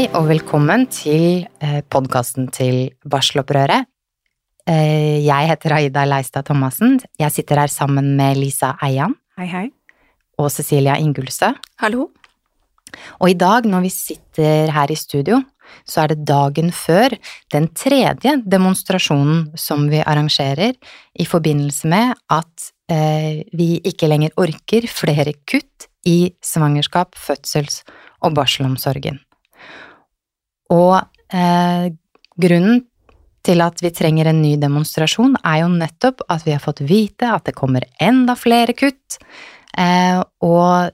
Hei og velkommen til podkasten til Barselopprøret. Eh, Jeg heter Aida Leistad Thomassen. Jeg sitter her sammen med Lisa Eian Hei, hei. og Cecilia Ingulstø. Hallo. Og i dag, når vi sitter her i studio, så er det dagen før den tredje demonstrasjonen som vi arrangerer i forbindelse med at eh, vi ikke lenger orker flere kutt i svangerskap, fødsels- og barselomsorgen. Og eh, grunnen til at vi trenger en ny demonstrasjon, er jo nettopp at vi har fått vite at det kommer enda flere kutt, eh, og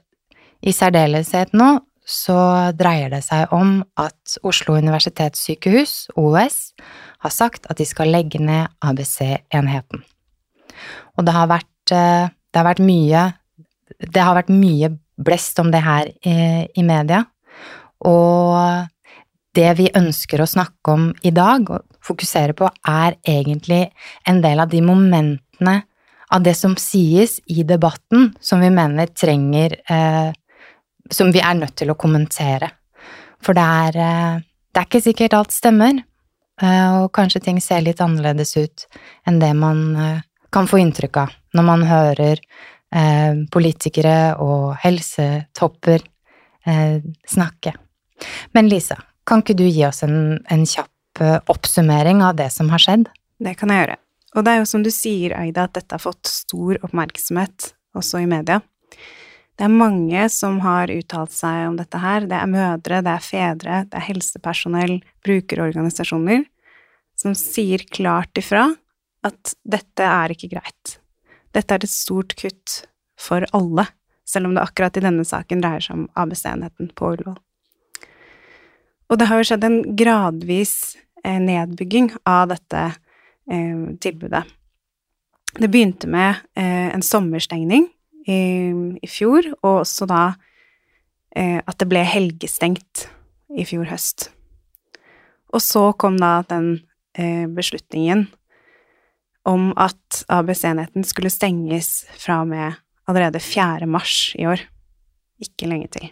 i særdeleshet nå så dreier det seg om at Oslo universitetssykehus, OUS, har sagt at de skal legge ned ABC-enheten. Og det har vært, eh, det har vært mye Det har vært mye blest om det her i, i media, og det vi ønsker å snakke om i dag og fokusere på, er egentlig en del av de momentene av det som sies i debatten, som vi mener trenger eh, Som vi er nødt til å kommentere. For det er, eh, det er ikke sikkert alt stemmer, eh, og kanskje ting ser litt annerledes ut enn det man eh, kan få inntrykk av når man hører eh, politikere og helsetopper eh, snakke. Men Lisa, kan ikke du gi oss en, en kjapp eh, oppsummering av det som har skjedd? Det kan jeg gjøre. Og det er jo som du sier, Aida, at dette har fått stor oppmerksomhet, også i media. Det er mange som har uttalt seg om dette her. Det er mødre, det er fedre, det er helsepersonell, brukerorganisasjoner, som sier klart ifra at dette er ikke greit. Dette er et stort kutt for alle, selv om det akkurat i denne saken dreier seg om ABC-enheten på Ullevål. Og det har jo skjedd en gradvis eh, nedbygging av dette eh, tilbudet. Det begynte med eh, en sommerstengning i, i, fjor, og også da eh, at det ble helgestengt i fjor høst. Og så kom da den eh, beslutningen om at ABC-enheten skulle stenges fra og med allerede 4. mars i år. Ikke lenge til.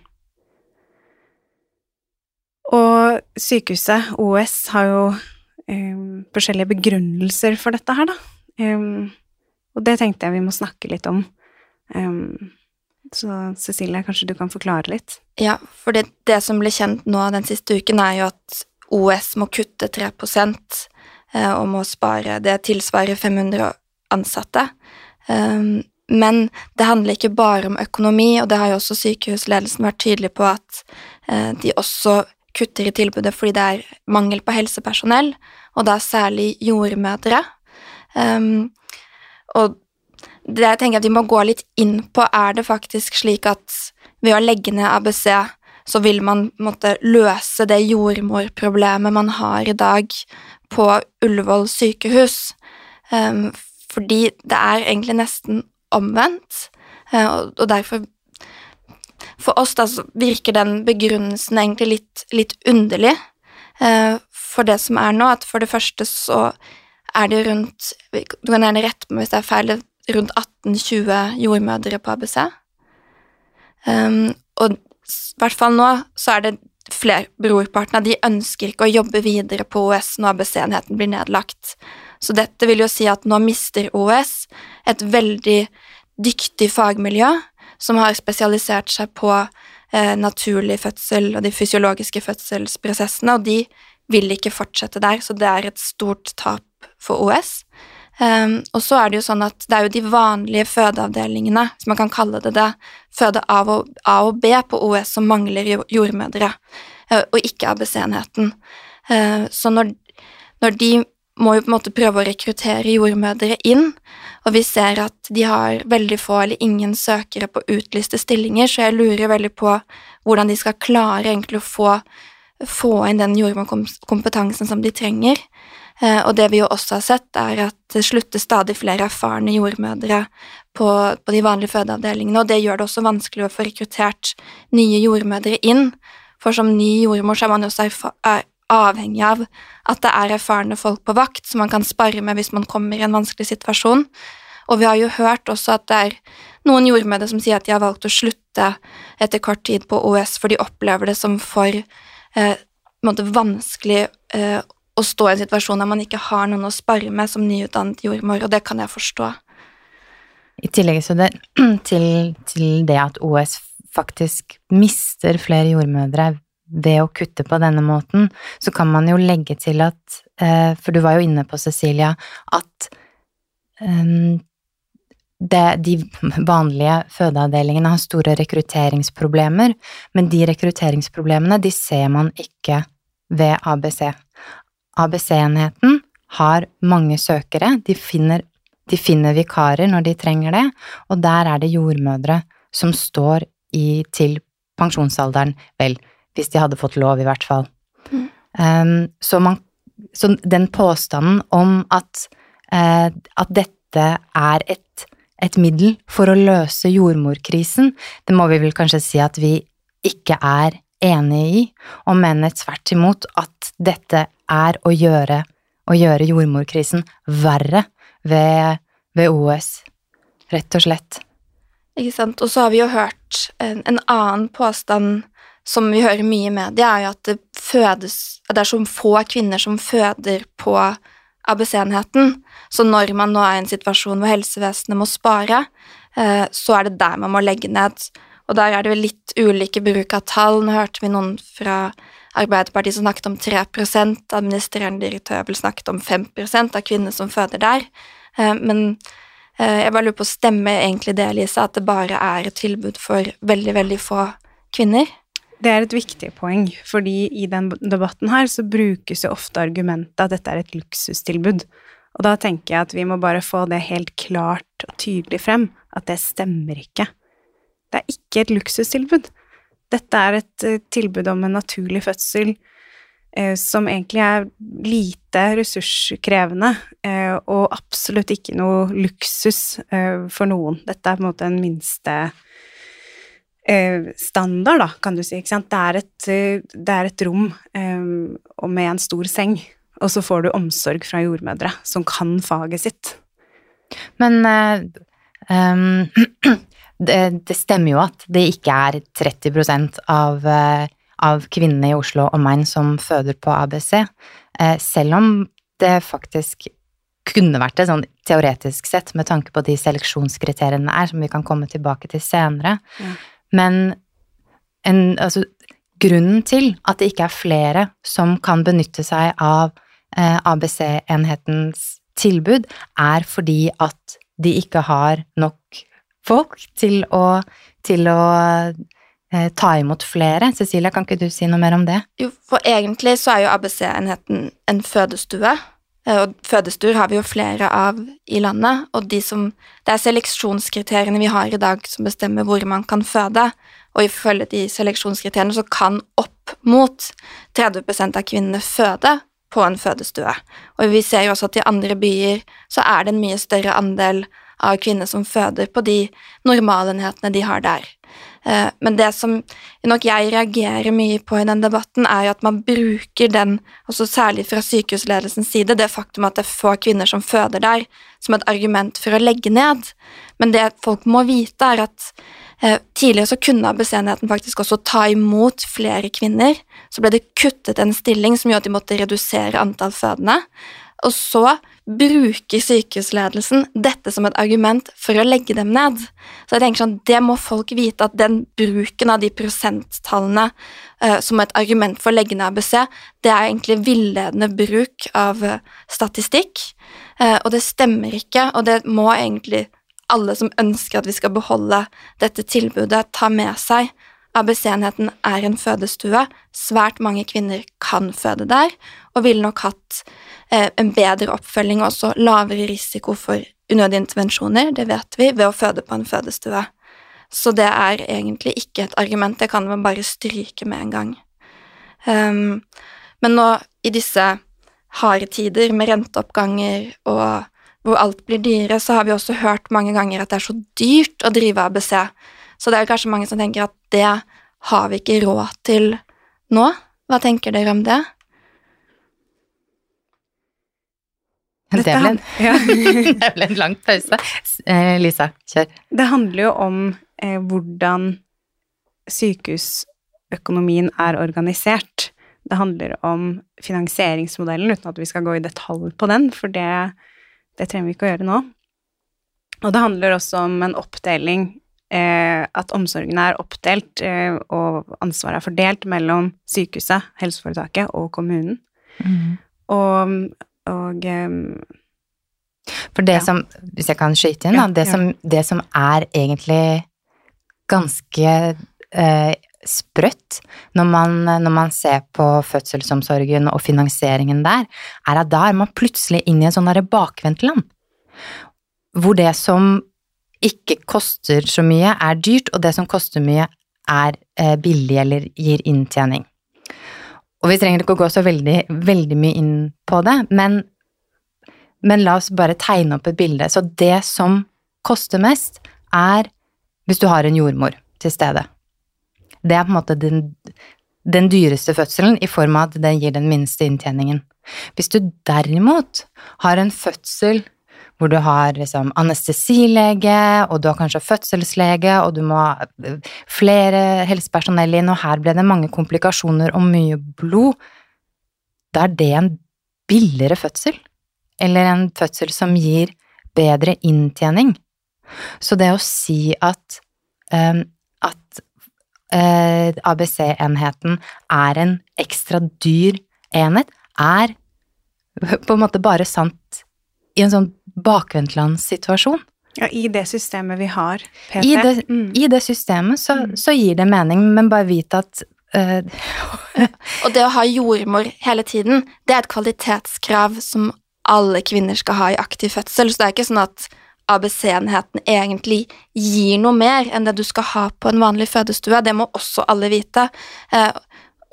Og sykehuset, OS, har jo um, forskjellige begrunnelser for dette her, da. Um, og det tenkte jeg vi må snakke litt om. Um, så Cecilie, kanskje du kan forklare litt? Ja, for det, det, som ble kjent nå den siste uken, er jo at OS må kutte 3 eh, og må spare Det tilsvarer 500 ansatte. Men det handler ikke bare om økonomi, og det har jo også sykehusledelsen vært tydelig på at eh, de også kutter i tilbudet fordi det er mangel på helsepersonell, og da særlig jordmødre. Um, og det jeg tenker at vi må gå litt inn på, er det faktisk slik at ved å legge ned ABC, så vil man måtte løse det jordmorproblemet man har i dag på Ullevål sykehus. Um, fordi det er egentlig nesten omvendt, uh, og derfor for oss da virker den begrunnelsen egentlig litt, litt underlig. Eh, for det som er nå, at for det første så er det rundt Du kan gjerne rette meg hvis det er feil, rundt 18-20 jordmødre på ABC. Um, og i hvert fall nå så er det flere brorparten av de ønsker ikke å jobbe videre på OS når ABC-enheten blir nedlagt. Så dette vil jo si at nå mister OS et veldig dyktig fagmiljø som har spesialisert seg på eh, naturlig fødsel og de fysiologiske fødselsprosessene, og de vil ikke fortsette der, så det er et stort tap for OS. Um, ehm, og så er det jo sånn at det er jo de vanlige fødeavdelingene, hvis man kan kalle det det, føde A og, A og B på OS som mangler jordmødre, uh, og ikke ABC-enheten. Uh, så når, når de må jo på en måte prøve å rekruttere jordmødre inn, og vi ser at de har veldig få eller ingen søkere på utlyste stillinger, så jeg lurer veldig på hvordan de skal klare egentlig å få, få inn den jordmorkompetansen som de trenger. Eh, og det vi jo også har sett, er at det slutter stadig flere erfarne jordmødre på, på de vanlige fødeavdelingene, og det gjør det også vanskelig å få rekruttert nye jordmødre inn. For som ny jordmor så er man jo også avhengig av at det er erfarne folk på vakt som man kan spare med hvis man kommer i en vanskelig situasjon. Og vi har jo hørt også at det er noen jordmødre som sier at de har valgt å slutte etter kort tid på OS, for de opplever det som for eh, vanskelig eh, å stå i en situasjon der man ikke har noen å spare med som nyutdannet jordmor, og det kan jeg forstå. I tillegg det, til, til det at OS faktisk mister flere jordmødre ved å kutte på denne måten, så kan man jo legge til at eh, For du var jo inne på, Cecilia, at um, det, de vanlige fødeavdelingene har store rekrutteringsproblemer, men de rekrutteringsproblemene de ser man ikke ved ABC. ABC-enheten har mange søkere, de finner, de finner, vikarer når de trenger det, og der er det jordmødre som står i, til pensjonsalderen, vel, hvis de hadde fått lov, i hvert fall. Mm. Um, så, man, så, den påstanden om at, uh, at dette er et, et, middel for å løse jordmorkrisen, det må vi vel kanskje si at vi ikke er enig i, og mener tvert imot at dette er å gjøre, å gjøre jordmorkrisen verre ved, ved OS, rett og slett. Ikke sant. Og så har vi jo hørt en, en annen påstand som vi hører mye i media, er jo at det fødes Det er så få kvinner som føder på ABC-enheten. Så når man nå er i en situasjon hvor helsevesenet må spare, eh, så er det der man må legge ned. Og der er det vel litt ulike bruk av tall. Nå hørte vi noen fra Arbeiderpartiet som snakket om 3% administrerende direktør vel snakket om 5% av kvinner som føder der. Eh, men eh, jeg bare lurer på, stemmer egentlig det, Lisa, at det bare er et tilbud for veldig, veldig få kvinner? Det er et viktig poeng, fordi i den debatten her så brukes jo ofte argumentet at dette er et luksustilbud. Og da tenker jeg at vi må bare få det helt klart og tydelig frem, at det stemmer ikke. Det er ikke et luksustilbud. Dette er et uh, tilbud om en naturlig fødsel eh, som egentlig er lite ressurskrevende, eh, og absolutt ikke noe luksus for noen. Dette er på en måte en minste standard, da, kan du si. Det er et, det er et rom og med en stor seng, og så får du omsorg fra jordmødre som kan faget sitt. Men um, det, det, stemmer jo at det ikke er 30 av, uh, av kvinnene i Oslo og Main som føder på ABC, uh, selv om det faktisk kunne vært det, sånn teoretisk sett, med tanke på de seleksjonskriteriene er, som vi kan komme tilbake til senere. Ja. Men en, altså, grunnen til at det ikke er flere som kan benytte seg av eh, ABC-enhetens tilbud, er fordi at de ikke har nok folk til å, til å eh, ta imot flere. Cecilia, kan ikke du si noe mer om det? Jo, for egentlig så er jo ABC-enheten en fødestue. Eh, og fødestuer har vi jo flere av i landet, og de som, det er seleksjonskriteriene vi har i dag som bestemmer hvor man kan føde, og ifølge de seleksjonskriteriene så kan opp mot 30% av kvinnene føde på en fødestue. Og vi ser jo også at i andre byer så er det en mye større andel av kvinner som føder på de normalenhetene de har der. Eh, men det som nok jeg reagerer mye på i den debatten, er jo at man bruker den, også særlig fra sykehusledelsens side, det faktum at det er få kvinner som føder der, som et argument for å legge ned. Men det folk må vite, er at eh, tidligere så kunne ABC-enheten faktisk også ta imot flere kvinner. Så ble det kuttet en stilling som gjorde at de måtte redusere antall fødende. Og så bruker sykehusledelsen dette som et argument for å legge dem ned. Så jeg tenker sånn, Det må folk vite, at den bruken av de prosenttallene uh, som et argument for å legge ned ABC, det er egentlig villedende bruk av uh, statistikk. Uh, og det stemmer ikke, og det må egentlig alle som ønsker at vi skal beholde dette tilbudet, ta med seg. ABC-enheten er en fødestue. Svært mange kvinner kan føde der, og ville nok hatt eh, en bedre oppfølging og også lavere risiko for unødige intervensjoner, det vet vi, ved å føde på en fødestue. Så det er egentlig ikke et argument, det kan man bare stryke med en gang. Um, men nå i disse harde tider med renteoppganger og hvor alt blir dyrere, så har vi også hørt mange ganger at det er så dyrt å drive ABC. Så det er kanskje mange som tenker at det har vi ikke råd til nå. Hva tenker dere om det? Det ble, en, ja. det ble en lang pause. Eh, Lisa, kjør. Det handler jo om eh, hvordan sykehusøkonomien er organisert. Det handler om finansieringsmodellen, uten at vi skal gå i detalj på den, for det, det trenger vi ikke å gjøre nå. Og det handler også om en oppdeling at omsorgen er oppdelt eh, og ansvaret er fordelt mellom sykehuset, helseforetaket og kommunen. Mm. Og, og eh, For det Ja. som, hvis jeg kan skyte inn, da, Ja, det, ja. som, det som er egentlig ganske eh, sprøtt når man, når man ser på fødselsomsorgen og finansieringen der, er at da er man plutselig inne i en sånn derre bakvendtland. Hvor det som ikke koster så mye, er dyrt, og det som koster mye, er eh, billig eller gir inntjening. Og vi trenger ikke å gå så veldig, veldig mye inn på det, men, men la oss bare tegne opp et bilde. Så det som koster mest, er hvis du har en jordmor til stede. Det er på en måte den, den dyreste fødselen i form av at den gir den minste inntjeningen. Hvis du derimot har en fødsel hvor du har liksom anestesilege, og du har kanskje fødselslege, og du må ha eh, flere helsepersonell inn, og her ble det mange komplikasjoner og mye blod, da er det en billigere fødsel. Eller en fødsel som gir bedre inntjening. Så det å si at, um, at uh, ABC-enheten er en ekstra dyr enhet, er på en måte bare sant i en sånn bakvendtlandssituasjon. ja, i det systemet vi har, PT. I det, Mm. I det systemet så, Mm. så gir det mening, men bare vit at eh, Og det å ha jordmor hele tiden, det er et kvalitetskrav som alle kvinner skal ha i aktiv fødsel. Så det er ikke sånn at ABC-enheten egentlig gir noe mer enn det du skal ha på en vanlig fødestue. Det må også alle vite. Eh,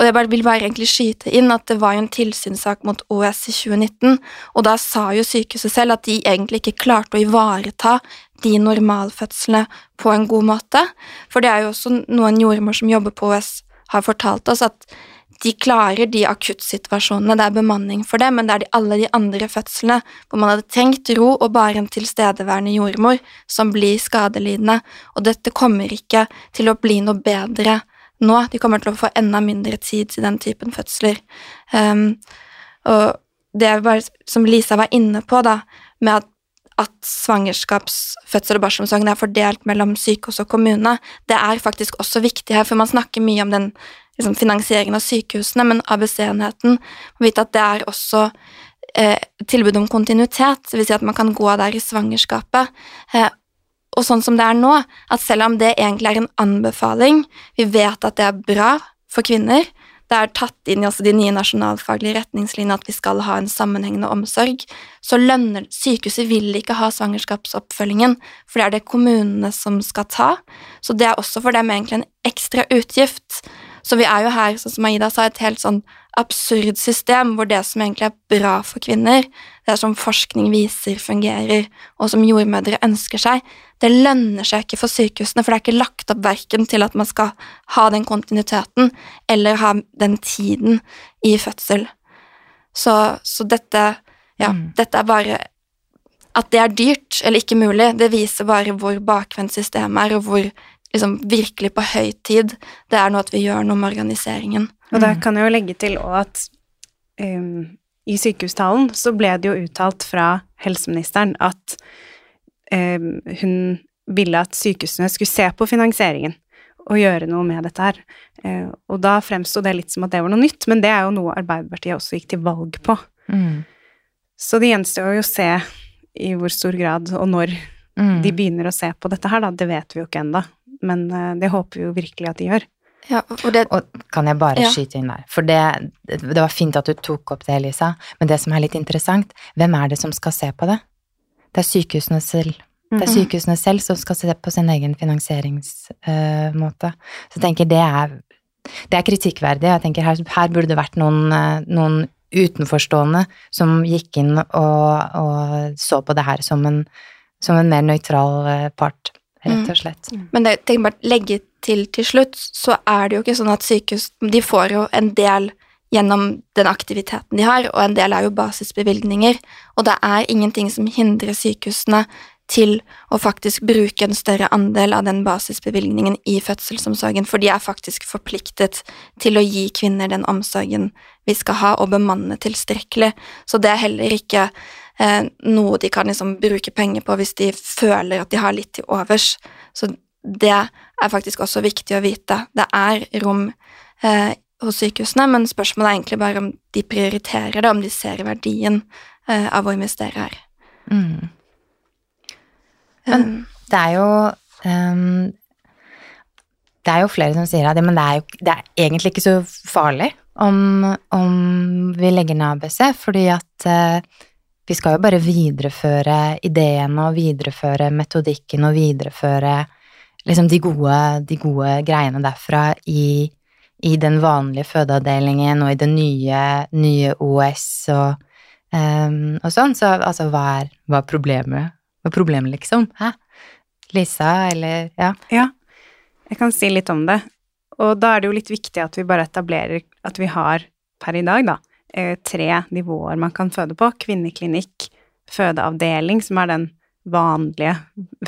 og jeg bare vil bare egentlig skyte inn at det var jo en tilsynssak mot OS i 2019, og da sa jo sykehuset selv at de egentlig ikke klarte å ivareta de normalfødslene på en god måte. For det er jo også noen jordmor som jobber på OS har fortalt oss at de klarer de akuttsituasjonene, det er bemanning for det, men det er de, alle de andre fødslene hvor man hadde trengt ro og bare en tilstedeværende jordmor som blir skadelidende, og dette kommer ikke til å bli noe bedre nå. De kommer til å få enda mindre tid til den typen fødsler. Um, og det er bare, som Lisa var inne på, da, med at at svangerskaps-, og barselomsorgen er fordelt mellom sykehus og kommune, det er faktisk også viktig her, for man snakker mye om den liksom, finansieringen av sykehusene, men ABC-enheten må vite at det er også eh, tilbud om kontinuitet, vil si at man kan gå der i svangerskapet. Eh, og sånn som det er nå, at selv om det egentlig er en anbefaling, vi vet at det er bra for kvinner, det er tatt inn i også de nye nasjonalfaglige retningslinjene at vi skal ha en sammenhengende omsorg, så lønner sykehuset vil ikke ha svangerskapsoppfølgingen, for det er det kommunene som skal ta. Så det er også for dem egentlig en ekstra utgift. Så vi er jo her, sånn som Aida sa, et helt sånn absurd system hvor det som egentlig er bra for kvinner, det som forskning viser fungerer, og som jordmødre ønsker seg, det lønner seg ikke for sykehusene, for det er ikke lagt opp verken til at man skal ha den kontinuiteten eller ha den tiden i fødsel. Så, så dette, ja, Mm. dette er bare At det er dyrt eller ikke mulig, det viser bare hvor bakvendt systemet er, og hvor liksom virkelig på høy tid det er nå at vi gjør noe med organiseringen. Og der Mm. kan jeg jo legge til også at um, i sykehustalen så ble det jo uttalt fra helseministeren at um, hun ville at sykehusene skulle se på finansieringen og gjøre noe med dette her. Uh, og da fremsto det litt som at det var noe nytt, men det er jo noe Arbeiderpartiet også gikk til valg på. mm, Så det gjenstår jo å se i hvor stor grad og når mm. de begynner å se på dette her, da. Det vet vi jo ikke ennå, men eh, det håper vi jo virkelig at de gjør. Ja, og det, Og kan jeg bare Ja. skyte inn der? For det, det var fint at du tok opp det, Lisa, men det som er litt interessant, hvem er det som skal se på det? Det er sykehusene selv. Det er Mhm. sykehusene selv som skal se på sin egen finansieringsmåte. Så jeg tenker det er, det er kritikkverdig. Jeg tenker her, her burde det vært noen, eh, noen utenforstående som gikk inn og, og så på det her som en, som en mer nøytral eh, part, rett og slett. Men det, tenk bare legge til til slutt, så er det jo ikke sånn at sykehus De får jo en del gjennom den aktiviteten de har, og en del er jo basisbevilgninger. Og det er ingenting som hindrer sykehusene til å faktisk bruke en større andel av den basisbevilgningen i fødselsomsorgen, for de er faktisk forpliktet til å gi kvinner den omsorgen vi skal ha, og bemanne tilstrekkelig. Så det er heller ikke eh, noe de kan liksom bruke penger på hvis de føler at de har litt til overs. Så det er faktisk også viktig å vite. Det er rom eh, hos sykehusene, men spørsmålet er egentlig bare om de prioriterer det, om de ser verdien eh, av å investere her. Mm. Men um, det er jo um, Det er jo flere som sier at det, men det er jo det er egentlig ikke så farlig om, om vi legger ned ABC, fordi at uh, vi skal jo bare videreføre ideene og videreføre metodikken og videreføre liksom de gode, de gode greiene derfra i, i, den vanlige fødeavdelingen og i det nye, nye OS og, um, og sånn. Så altså, hva er, hva er problemet hva er problemet, liksom? Hæ? Lisa, eller Ja. Ja, jeg kan si litt om det. Og da er det jo litt viktig at vi bare etablerer at vi har per i dag, da, tre nivåer man kan føde på. Kvinneklinikk, fødeavdeling, som er den vanlige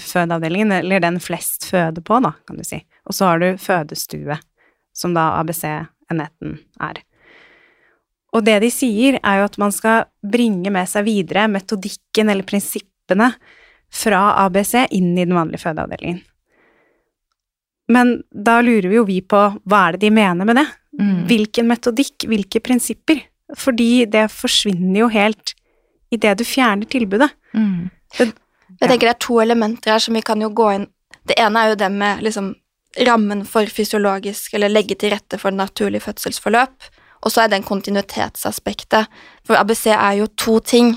fødeavdelingen, eller den flest føder på, da, kan du si. Og så har du fødestue, som da ABC-enheten er. Og det de sier, er jo at man skal bringe med seg videre metodikken eller prinsippene fra ABC inn i den vanlige fødeavdelingen. Men da lurer vi jo vi på hva er det de mener med det? Mm. Hvilken metodikk, hvilke prinsipper? Fordi det forsvinner jo helt idet du fjerner tilbudet. Mm. Det, Jeg tenker det er to elementer her som vi kan jo gå inn Det ene er jo det med liksom rammen for fysiologisk, eller legge til rette for naturlig fødselsforløp, og så er det en kontinuitetsaspektet. For ABC er jo to ting,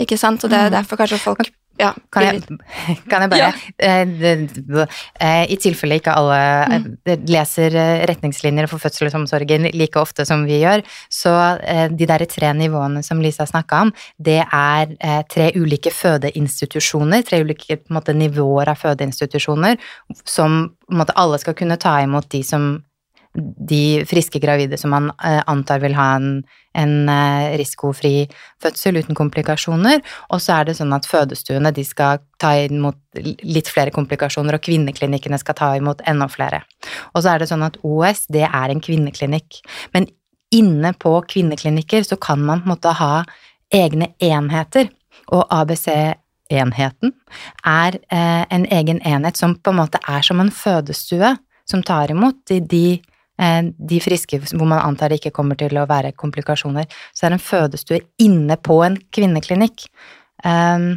ikke sant, og det er mm. derfor kanskje folk ja, kan jeg, kan jeg bare ja. Eh, I tilfelle ikke alle mm. Eh, leser eh, retningslinjer for fødselsomsorgen like ofte som vi gjør, så de der tre nivåene som Lisa snakka om, det er tre ulike fødeinstitusjoner, tre ulike måte, nivåer av fødeinstitusjoner som måte, alle skal kunne ta imot de som de friske gravide som man eh, antar vil ha en, en eh, risikofri fødsel uten komplikasjoner. Og så er det sånn at fødestuene de skal ta imot litt flere komplikasjoner, og kvinneklinikkene skal ta imot enda flere. Og så er det sånn at OS, det er en kvinneklinikk. Men inne på kvinneklinikker så kan man på en måte ha egne enheter, og ABC-enheten er eh, en egen enhet som på en måte er som en fødestue som tar imot de, de de friske hvor man antar det ikke kommer til å være komplikasjoner. Så er det en fødestue inne på en kvinneklinikk. Um,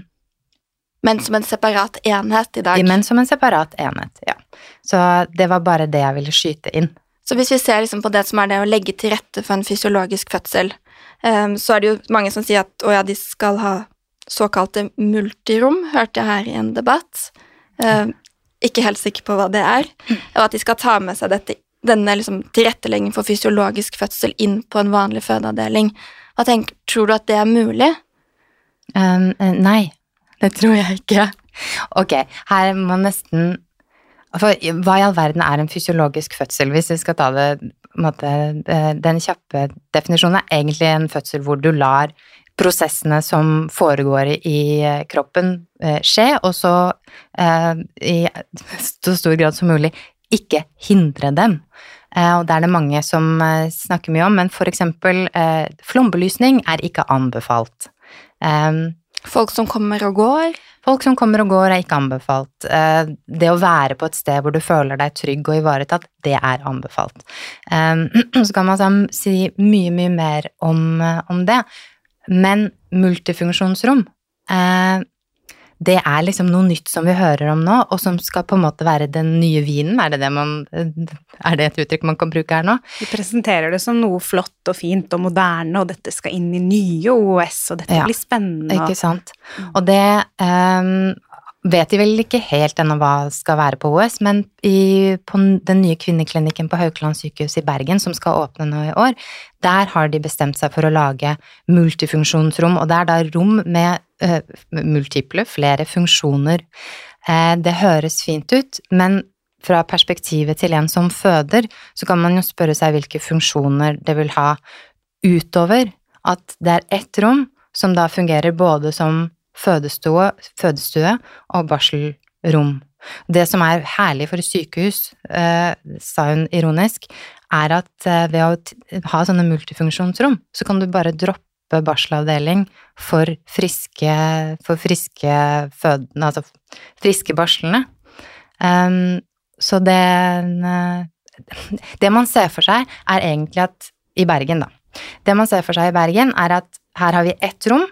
men som en separat enhet i dag? Men som en separat enhet, ja. Så det var bare det jeg ville skyte inn. Så hvis vi ser liksom på det som er det å legge til rette for en fysiologisk fødsel, um, så er det jo mange som sier at å ja, de skal ha såkalte multirom, hørte jeg her i en debatt. Um, ikke helt sikker på hva det er. Og at de skal ta med seg dette denne liksom, tilretteleggingen for fysiologisk fødsel inn på en vanlig fødeavdeling. Hva tenker, Tror du at det er mulig? Um, nei, det tror jeg ikke. Ok, her må nesten for Hva i all verden er en fysiologisk fødsel, hvis vi skal ta det måte, Den kjappe definisjonen er egentlig en fødsel hvor du lar prosessene som foregår i kroppen, eh, skje, og så eh, i så stor grad som mulig ikke hindre dem. Eh, og det er det mange som eh, snakker mye om, men for eksempel eh, flombelysning er ikke anbefalt. Folk som kommer og går? Folk som kommer og går er ikke anbefalt. Det å være på et sted hvor du føler deg trygg og ivaretatt, det er anbefalt. Så kan man si mye, mye mer om, om det. Men multifunksjonsrom det er liksom noe nytt som vi hører om nå, og som skal på en måte være den nye vinen. Er det, det, man, er det et uttrykk man kan bruke her nå? Vi presenterer det som noe flott og fint og moderne, og dette skal inn i nye OS, og dette ja, blir spennende. Ikke sant. Og det um, vet de vel ikke helt ennå hva skal være på OS, men i, på den nye kvinneklinikken på Haukeland sykehus i Bergen, som skal åpne nå i år, der har de bestemt seg for å lage multifunksjonsrom, og det er da rom med uh, multiple, flere funksjoner. Uh, det høres fint ut, men fra perspektivet til en som føder, så kan man jo spørre seg hvilke funksjoner det vil ha utover at det er ett rom som da fungerer både som fødestue, fødestue og barselrom. Det som er herlig for sykehus, eh, sa hun ironisk, er at eh, ved å ha sånne multifunksjonsrom, så kan du bare droppe barselavdeling for friske, for friske fødende, altså friske barslene. Um, så det Det man ser for seg, er egentlig at I Bergen, da. Det man ser for seg i Bergen, er at her har vi ett rom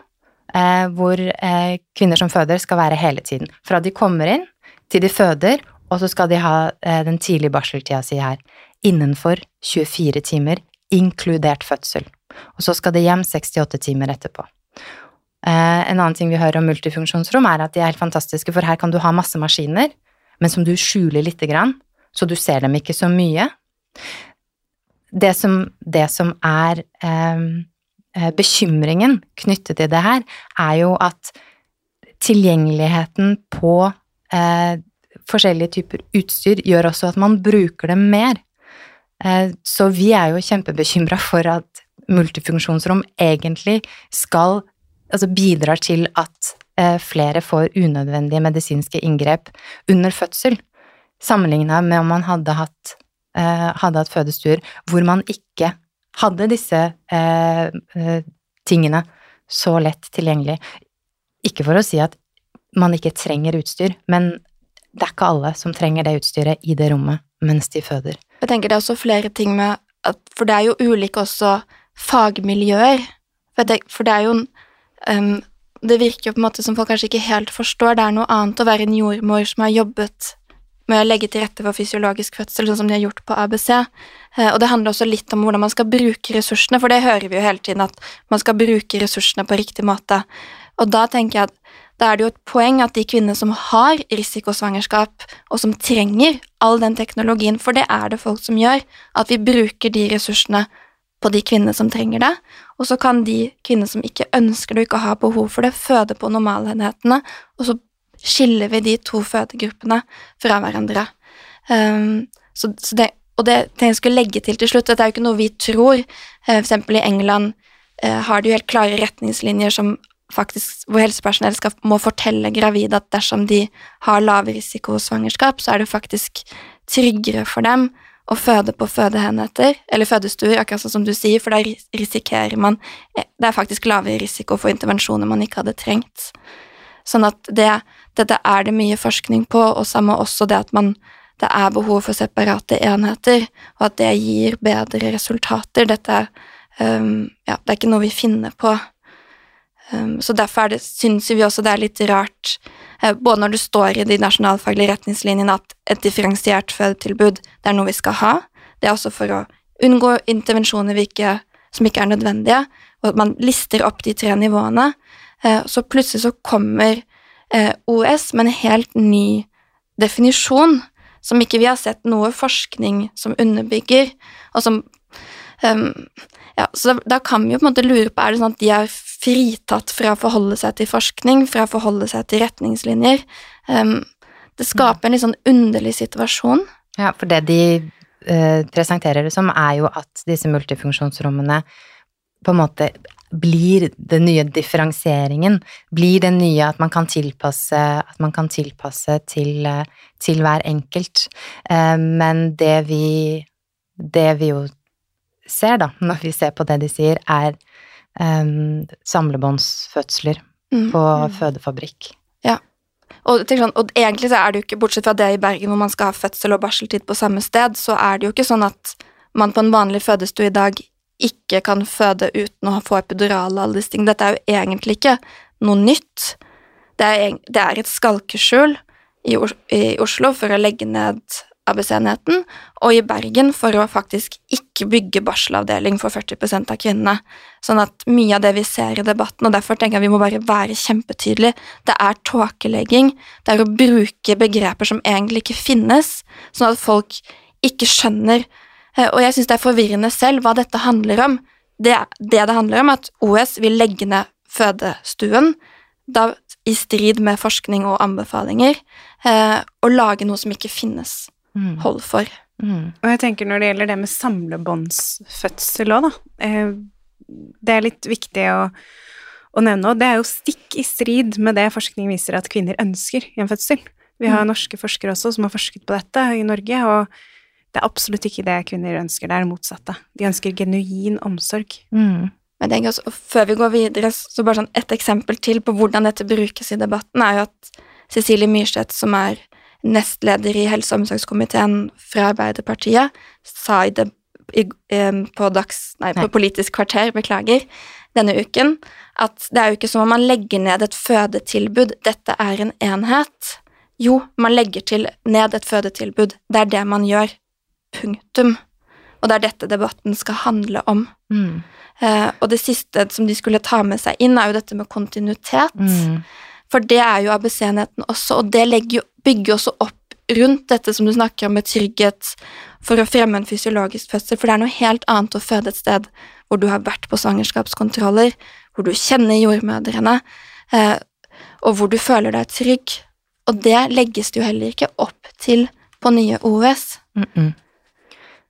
eh, hvor eh, kvinner som føder, skal være hele tiden. Fra de kommer inn til de føder, og så skal de ha eh, den tidlige barseltida si her. Innenfor 24 timer, inkludert fødsel. Og så skal de hjem 68 timer etterpå. Eh, en annen ting vi hører om multifunksjonsrom, er at de er helt fantastiske, for her kan du ha masse maskiner, men som du skjuler lite grann, så du ser dem ikke så mye. Det som, det som er eh, bekymringen knyttet til det her, er jo at tilgjengeligheten på eh, forskjellige typer utstyr gjør også at man bruker dem mer. Eh, så vi er jo kjempebekymra for at multifunksjonsrom egentlig skal Altså bidrar til at eh, flere får unødvendige medisinske inngrep under fødsel, sammenligna med om man hadde hatt, eh, hadde hatt fødestuer hvor man ikke hadde disse tingene så lett tilgjengelig. Ikke for å si at man ikke trenger utstyr, men det er ikke alle som trenger det utstyret i det rommet mens de føder. Jeg tenker det er også flere ting med at For det er jo ulike også fagmiljøer. For det, for det er jo um, Det virker jo på en måte som folk kanskje ikke helt forstår. Det er noe annet å være en jordmor som har jobbet med å legge til rette for fysiologisk fødsel, sånn som de har gjort på ABC. Eh, og det handler også litt om hvordan man skal bruke ressursene, for det hører vi jo hele tiden, at man skal bruke ressursene på riktig måte. Og da tenker jeg at da er det jo et poeng at de kvinnene som har risikosvangerskap, og som trenger all den teknologien, for det er det folk som gjør, at vi bruker de ressursene på de kvinnene som trenger det, og så kan de kvinnene som ikke ønsker det og ikke har behov for det, føde på normalenhetene, og så skiller vi de to fødegruppene fra hverandre. Um, så, så det, og det, det jeg skulle legge til til slutt, dette er jo ikke noe vi tror. Uh, for eksempel i England uh, har de jo helt klare retningslinjer som faktisk, hvor helsepersonell skal, må fortelle gravide at dersom de har lave risiko svangerskap, så er det faktisk tryggere for dem å føde på fødeenheter, eller fødestuer, akkurat sånn som du sier, for da risikerer man eh, Det er faktisk lavere risiko for intervensjoner man ikke hadde trengt. Sånn at det, dette er det mye forskning på, og samme også det at man det er behov for separate enheter, og at det gir bedre resultater. Dette um, ja, det er ikke noe vi finner på. Um, så derfor det, syns vi også det er litt rart, uh, både når det står i de nasjonalfaglige retningslinjene at et differensiert fødetilbud det er noe vi skal ha, det er også for å unngå intervensjoner ikke, som ikke er nødvendige, og at man lister opp de tre nivåene. Uh, så plutselig så kommer uh, OS med en helt ny definisjon som ikke vi har sett noe forskning som underbygger, og som um, ja, så da, kan vi jo på en måte lure på er det sånn at de er fritatt fra å forholde seg til forskning, fra å forholde seg til retningslinjer. Um, det skaper en litt sånn underlig situasjon. Ja, for det de eh, presenterer det som, er jo at disse multifunksjonsrommene på en måte blir den nye differensieringen, blir det nye at man kan tilpasse, at man kan tilpasse til, til hver enkelt. Uh, men det vi, det vi jo ser, da, når vi ser på det de sier, er um, samlebåndsfødsler mm. på mm. fødefabrikk. Ja. Og, sånn, og, egentlig så er det jo ikke, bortsett fra det i Bergen hvor man skal ha fødsel og barseltid på samme sted, så er det jo ikke sånn at man på en vanlig fødestue i dag ikke kan føde uten å få epidural og alle disse tingene. Dette er jo egentlig ikke noe nytt. Det er, det er et skalkeskjul i, i Oslo for å legge ned ABC-enheten, og i Bergen for å faktisk ikke bygge barselavdeling for 40% av kvinnene. Sånn at mye av det vi ser i debatten, og derfor tenker jeg vi må bare være kjempetydelige, det er tåkelegging, det er å bruke begreper som egentlig ikke finnes, sånn at folk ikke skjønner Og jeg syns det er forvirrende selv hva dette handler om. Det det, det handler om, at OS vil legge ned fødestuen, da i strid med forskning og anbefalinger, eh, og lage noe som ikke finnes. Mm. hold for. Mm. Og jeg tenker når det gjelder det med samlebåndsfødsel òg, da eh, Det er litt viktig å, å nevne, og det er jo stikk i strid med det forskning viser at kvinner ønsker i en fødsel. Vi har norske forskere også som har forsket på dette i Norge, og det er absolutt ikke det kvinner ønsker, det er det motsatte. De ønsker genuin omsorg. Mm. Men jeg også, Før vi går videre, så bare sånn et eksempel til på hvordan dette brukes i debatten, er jo at Cecilie Myrseth, som er nestleder i helse- og omsorgskomiteen fra Arbeiderpartiet, sa i det, i, på, dags, nei, på Politisk kvarter, beklager, denne uken, at det er jo ikke som om man legger ned et fødetilbud, dette er en enhet. Jo, man legger til ned et fødetilbud, det er det man gjør. Punktum. Og det er dette debatten skal handle om. Mm. Eh, og det siste som de skulle ta med seg inn, er jo dette med kontinuitet. Mm. For det er jo ABC-enheten også, og det jo, bygger jo også opp rundt dette som du snakker om med trygghet for å fremme en fysiologisk fødsel, for det er noe helt annet å føde et sted hvor du har vært på svangerskapskontroller, hvor du kjenner jordmødrene, eh, og hvor du føler deg trygg. Og det legges det jo heller ikke opp til på nye OUS. Mm -mm.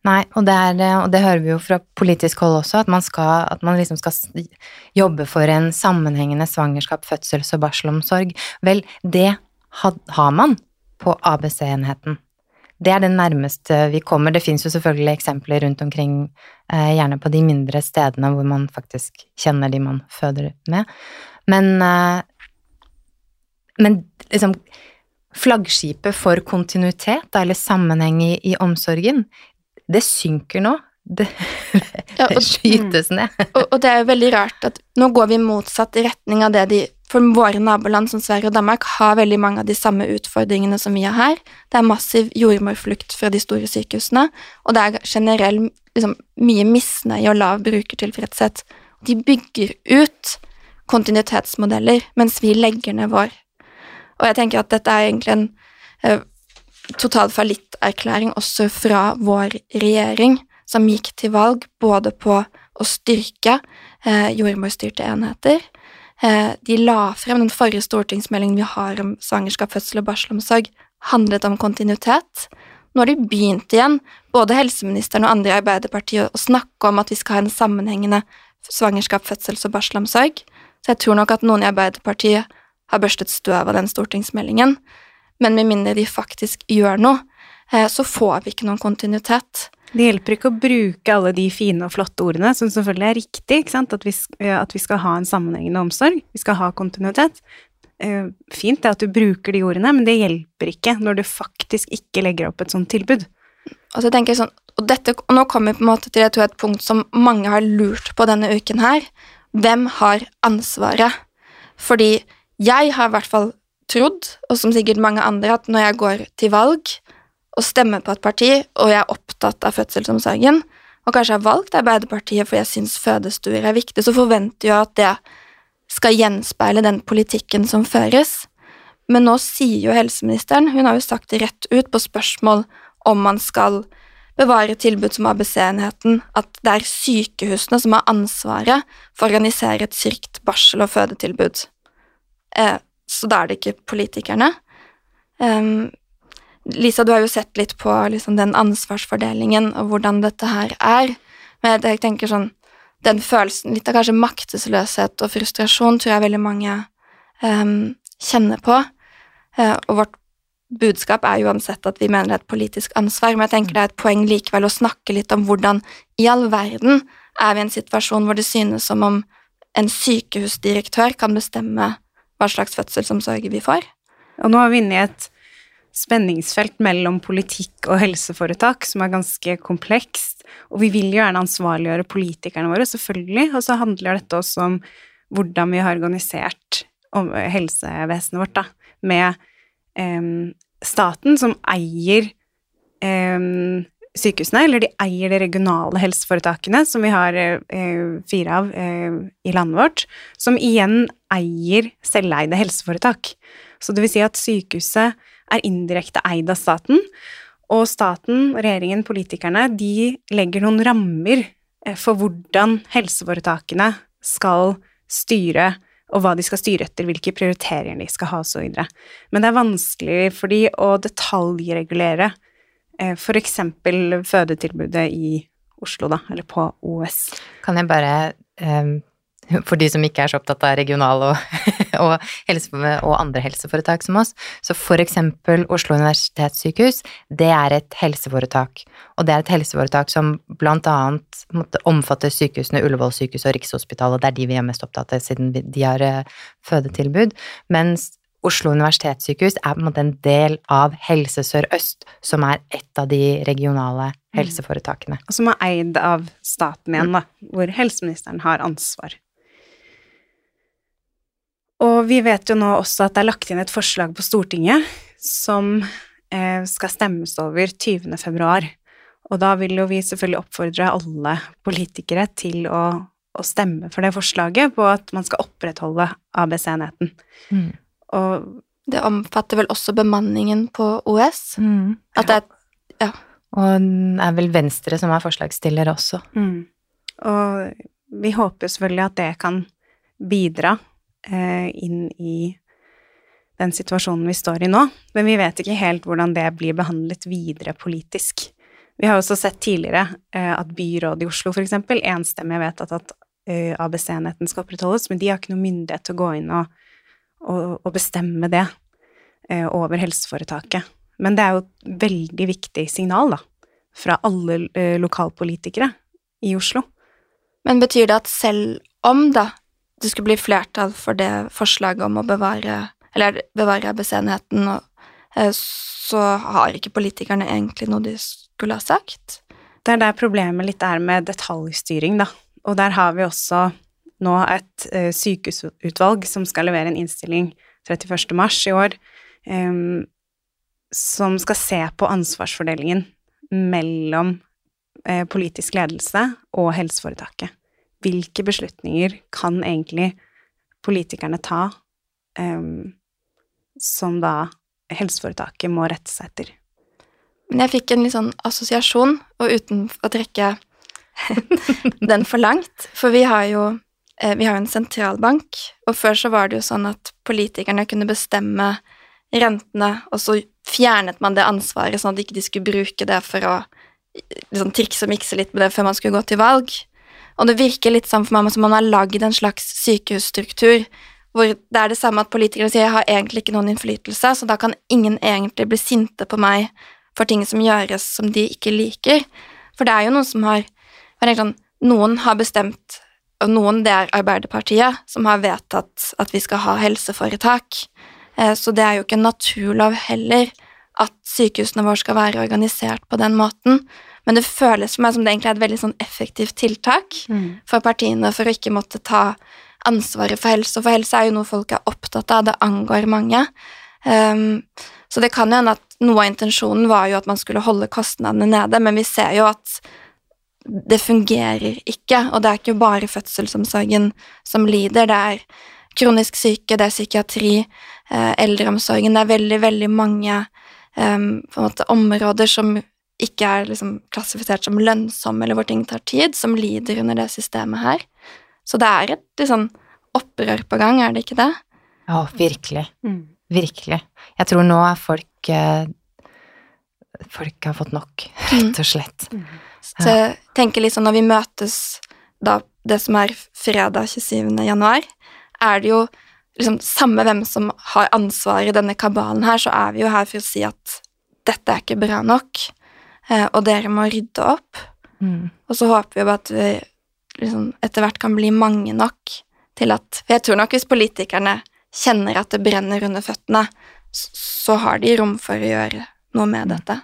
Nei, og det, er, eh, og det hører vi jo fra politisk hold også, at man, skal, at man liksom skal jobbe for en sammenhengende svangerskap, fødsels- og barselomsorg. Vel, det ha, har man på ABC-enheten. Det er det nærmeste vi kommer. Det fins jo selvfølgelig eksempler rundt omkring, eh, gjerne på de mindre stedene hvor man faktisk kjenner de man føder med. Men, eh, men liksom Flaggskipet for kontinuitet, eller sammenheng i, i omsorgen, det synker nå. Det, Ja, det skytes ned. Og, og det er jo veldig rart at nå går vi i motsatt retning av det de For våre naboland som Sverige og Danmark har veldig mange av de samme utfordringene som vi har her. Det er massiv jordmorflukt fra de store sykehusene, og det er generell liksom, mye misnøye og lav brukertilfredshet. De bygger ut kontinuitetsmodeller, mens vi legger ned vår. Og jeg tenker at dette er egentlig en eh, total fallitterklæring også fra vår regjering, som gikk til valg både på å styrke eh, jordmorstyrte enheter. Eh, de la frem den forrige stortingsmeldingen vi har om svangerskap, fødsel og barselomsorg, handlet om kontinuitet. Nå har de begynt igjen, både helseministeren og andre i Arbeiderpartiet, å snakke om at vi skal ha en sammenhengende svangerskap, fødsels- og barselomsorg. Så jeg tror nok at noen i Arbeiderpartiet har børstet støv av den stortingsmeldingen. Men med mindre de faktisk gjør noe, eh, så får vi ikke noen kontinuitet. Det hjelper ikke å bruke alle de fine og flotte ordene, som selvfølgelig er riktig? At, vi, eh, at vi skal ha en sammenhengende omsorg, vi skal ha kontinuitet. Eh, Fint det at du bruker de ordene, men det hjelper ikke når du faktisk ikke legger opp et sånt tilbud. Og så tenker jeg sånn, og, dette, og nå kommer vi på en måte til tror, et punkt som mange har lurt på denne uken her. Hvem har ansvaret? Fordi jeg har i hvert fall trodd, og som sikkert mange andre, at når jeg går til valg og stemmer på et parti, og jeg er opptatt av fødselsomsorgen, og kanskje har valgt Arbeiderpartiet fordi jeg syns fødestuer er viktig, så forventer jeg at det skal gjenspeile den politikken som føres. Men nå sier jo helseministeren, hun har jo sagt det rett ut på spørsmål om man skal bevare tilbud som ABC-enheten, at det er sykehusene som har ansvaret for å organisere et trygt barsel- og fødetilbud. Eh, så da er det ikke politikerne. Um, Lisa, du har jo sett litt på liksom, den ansvarsfordelingen og hvordan dette her er. Men jeg tenker sånn Den følelsen, litt av kanskje maktesløshet og frustrasjon, tror jeg veldig mange um, kjenner på. Uh, og vårt budskap er uansett at vi mener det er et politisk ansvar, men jeg tenker det er et poeng likevel å snakke litt om hvordan i all verden er vi i en situasjon hvor det synes som om en sykehusdirektør kan bestemme hva slags fødselsomsorg vi får. Og nå er vi inne i et spenningsfelt mellom politikk og helseforetak som er ganske komplekst, og vi vil jo gjerne ansvarliggjøre politikerne våre, selvfølgelig, og så handler dette også om hvordan vi har organisert helsevesenet vårt, da, med eh, staten som eier em, sykehusene, eller de eier de regionale helseforetakene, som vi har eh, fire av eh, i landet vårt, som igjen eier selveide helseforetak. Så det vil si at sykehuset er indirekte eid av staten, og staten, regjeringen, politikerne, de legger noen rammer eh, for hvordan helseforetakene skal styre, og hva de skal styre etter, hvilke prioriteringer de skal ha, osv. Men det er vanskelig for de å detaljregulere eh, eksempel fødetilbudet i Oslo, da, eller på OS. Kan jeg bare eh, for de som ikke er så opptatt av regional og, og, helse, og, andre helseforetak som oss. Så eksempel Oslo universitetssykehus, det er et helseforetak. Og det er et helseforetak som annet omfatter sykehusene Ullevål sykehus og Rikshospitalet, det er de vi er mest opptatt av siden de har eh, fødetilbud. Mens Oslo universitetssykehus er på en måte en del av Helse Sør-Øst, som er et av de regionale mm. helseforetakene. Og som er eid av staten igjen, da, hvor helseministeren har ansvar. Og vi vet jo nå også at det er lagt inn et forslag på Stortinget som eh, skal stemmes over 20. februar. Og da vil jo vi selvfølgelig oppfordre alle politikere til å, å stemme for det forslaget på at man skal opprettholde ABC-enheten. Mm. Og det omfatter vel også bemanningen på OS? Mm. At det er Ja. Og det er vel Venstre som er forslagsstiller også. Mm. Og vi håper selvfølgelig at det kan bidra eh, inn i den situasjonen vi står i nå, men vi vet ikke helt hvordan det blir behandlet videre politisk. Vi har også sett tidligere eh, at byrådet i Oslo f.eks. enstemmig vedtatt at eh, ABC-enheten skal opprettholdes, men de har ikke noe myndighet til å gå inn og, og, å bestemme det eh, over helseforetaket. Men det er jo et veldig viktig signal, da, fra alle eh, lokalpolitikere i Oslo. Men betyr det at selv om, da, det skulle bli flertall for det forslaget om å bevare eller bevare ABC-enheten, eh, så har ikke politikerne egentlig noe de skulle ha sagt. Det er der problemet litt er med detaljstyring, da. Og der har vi også nå et uh, sykehusutvalg som skal levere en innstilling 31. mars i år, um, som skal se på ansvarsfordelingen mellom uh, politisk ledelse og helseforetaket hvilke beslutninger kan egentlig politikerne ta um, som da helseforetaket må rette seg etter? Men jeg fikk en litt sånn assosiasjon, og uten å trekke den for langt, for vi har jo eh, vi har jo en sentralbank, og før så var det jo sånn at politikerne kunne bestemme rentene, og så fjernet man det ansvaret, sånn at de ikke skulle bruke det for å liksom, trikse og mikse litt med det før man skulle gå til valg. Og det virker litt sånn for meg som man har lagd en slags sykehusstruktur hvor det er det samme at politikere sier jeg har egentlig ikke noen innflytelse, så da kan ingen egentlig bli sinte på meg for ting som gjøres som de ikke liker. For det er jo noen som har sånn, Noen har bestemt, noen, det er Arbeiderpartiet, som har vedtatt at vi skal ha helseforetak. Eh, så det er jo ikke en naturlov heller at sykehusene våre skal være organisert på den måten. Men det føles for meg som det egentlig er et veldig sånn effektivt tiltak mm. for partiene for å ikke måtte ta ansvaret for helse. For helse er jo noe folk er opptatt av, det angår mange. Um, så det kan jo hende at noe av intensjonen var jo at man skulle holde kostnadene nede, men vi ser jo at det fungerer ikke, og det er ikke bare fødselsomsorgen som lider, det er kronisk syke, det er psykiatri, eh, eldreomsorgen, det er veldig, veldig mange um, måte, områder som ikke er liksom klassifisert som lønnsomme, eller hvor ting tar tid, som lider under det systemet her. Så det er et liksom, opprør på gang, er det ikke det? Ja, virkelig. Mm. Virkelig. Jeg tror nå er folk eh, Folk har fått nok, rett og slett. Mm. Så jeg tenker liksom når vi møtes da det som er fredag 27. januar, er det jo liksom samme hvem som har ansvar i denne kabalen her, så er vi jo her for å si at dette er ikke bra nok. Eh, og dere må rydde opp. Mm. Og så håper vi jo at vi liksom etter hvert kan bli mange nok til at For jeg tror nok hvis politikerne kjenner at det brenner under føttene, så har de rom for å gjøre noe med mm. dette.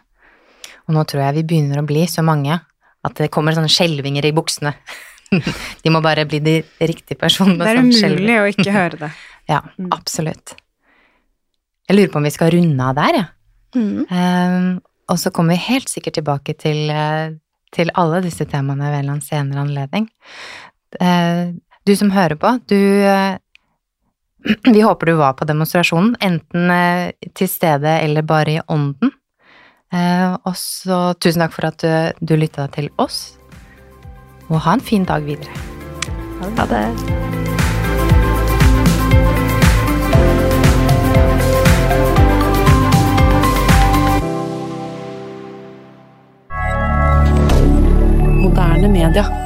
Og nå tror jeg vi begynner å bli så mange at det kommer sånne skjelvinger i buksene. de må bare bli de riktige personene. Det er umulig å ikke høre det. ja, mm. absolutt. Jeg lurer på om vi skal runde av der, jeg. Ja. Mm. Um, og så kommer vi helt sikkert tilbake til, eh, til alle disse temaene ved en senere anledning. Uh, du som hører på, du uh, Vi håper du var på demonstrasjonen, enten til stede eller bare i ånden. Og så tusen takk for at du, du lytta til oss, og ha en fin dag videre. Ha det. moderne media.